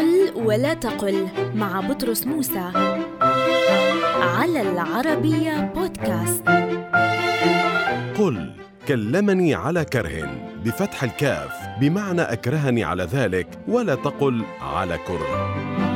قل ولا تقل مع بطرس موسى. على العربية بودكاست. قل كلمني على كره بفتح الكاف بمعنى أكرهني على ذلك ولا تقل على كره.